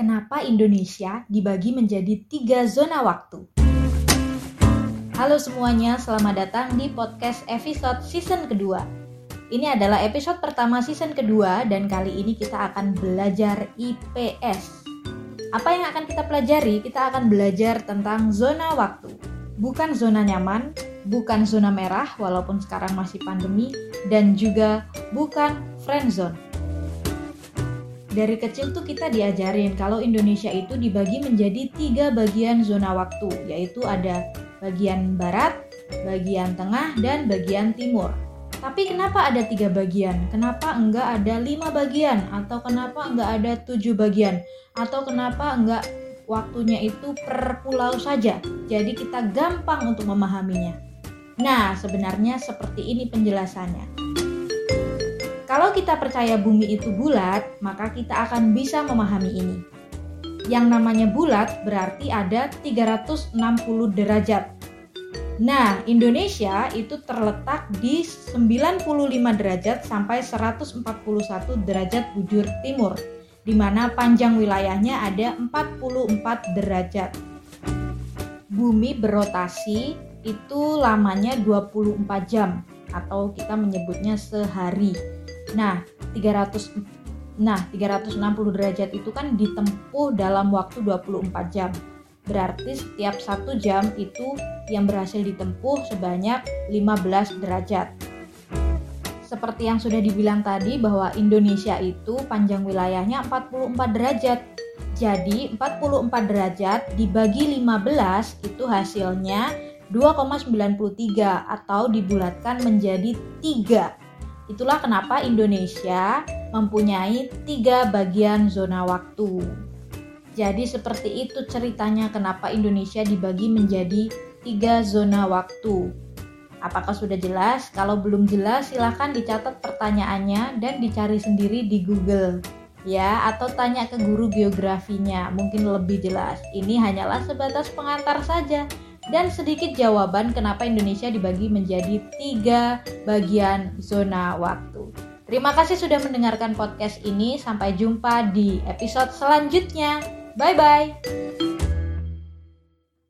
kenapa Indonesia dibagi menjadi tiga zona waktu. Halo semuanya, selamat datang di podcast episode season kedua. Ini adalah episode pertama season kedua dan kali ini kita akan belajar IPS. Apa yang akan kita pelajari? Kita akan belajar tentang zona waktu. Bukan zona nyaman, bukan zona merah walaupun sekarang masih pandemi, dan juga bukan friend zone dari kecil tuh kita diajarin kalau Indonesia itu dibagi menjadi tiga bagian zona waktu, yaitu ada bagian barat, bagian tengah, dan bagian timur. Tapi kenapa ada tiga bagian? Kenapa enggak ada lima bagian? Atau kenapa enggak ada tujuh bagian? Atau kenapa enggak waktunya itu per pulau saja? Jadi kita gampang untuk memahaminya. Nah, sebenarnya seperti ini penjelasannya. Kalau kita percaya bumi itu bulat, maka kita akan bisa memahami ini. Yang namanya bulat berarti ada 360 derajat. Nah, Indonesia itu terletak di 95 derajat sampai 141 derajat bujur timur, di mana panjang wilayahnya ada 44 derajat. Bumi berotasi itu lamanya 24 jam atau kita menyebutnya sehari Nah, 300 Nah, 360 derajat itu kan ditempuh dalam waktu 24 jam. Berarti setiap satu jam itu yang berhasil ditempuh sebanyak 15 derajat. Seperti yang sudah dibilang tadi bahwa Indonesia itu panjang wilayahnya 44 derajat. Jadi 44 derajat dibagi 15 itu hasilnya 2,93 atau dibulatkan menjadi 3 Itulah kenapa Indonesia mempunyai tiga bagian zona waktu. Jadi seperti itu ceritanya kenapa Indonesia dibagi menjadi tiga zona waktu. Apakah sudah jelas? Kalau belum jelas silahkan dicatat pertanyaannya dan dicari sendiri di Google ya atau tanya ke guru geografinya mungkin lebih jelas. Ini hanyalah sebatas pengantar saja dan sedikit jawaban kenapa Indonesia dibagi menjadi tiga bagian zona waktu. Terima kasih sudah mendengarkan podcast ini. Sampai jumpa di episode selanjutnya. Bye bye.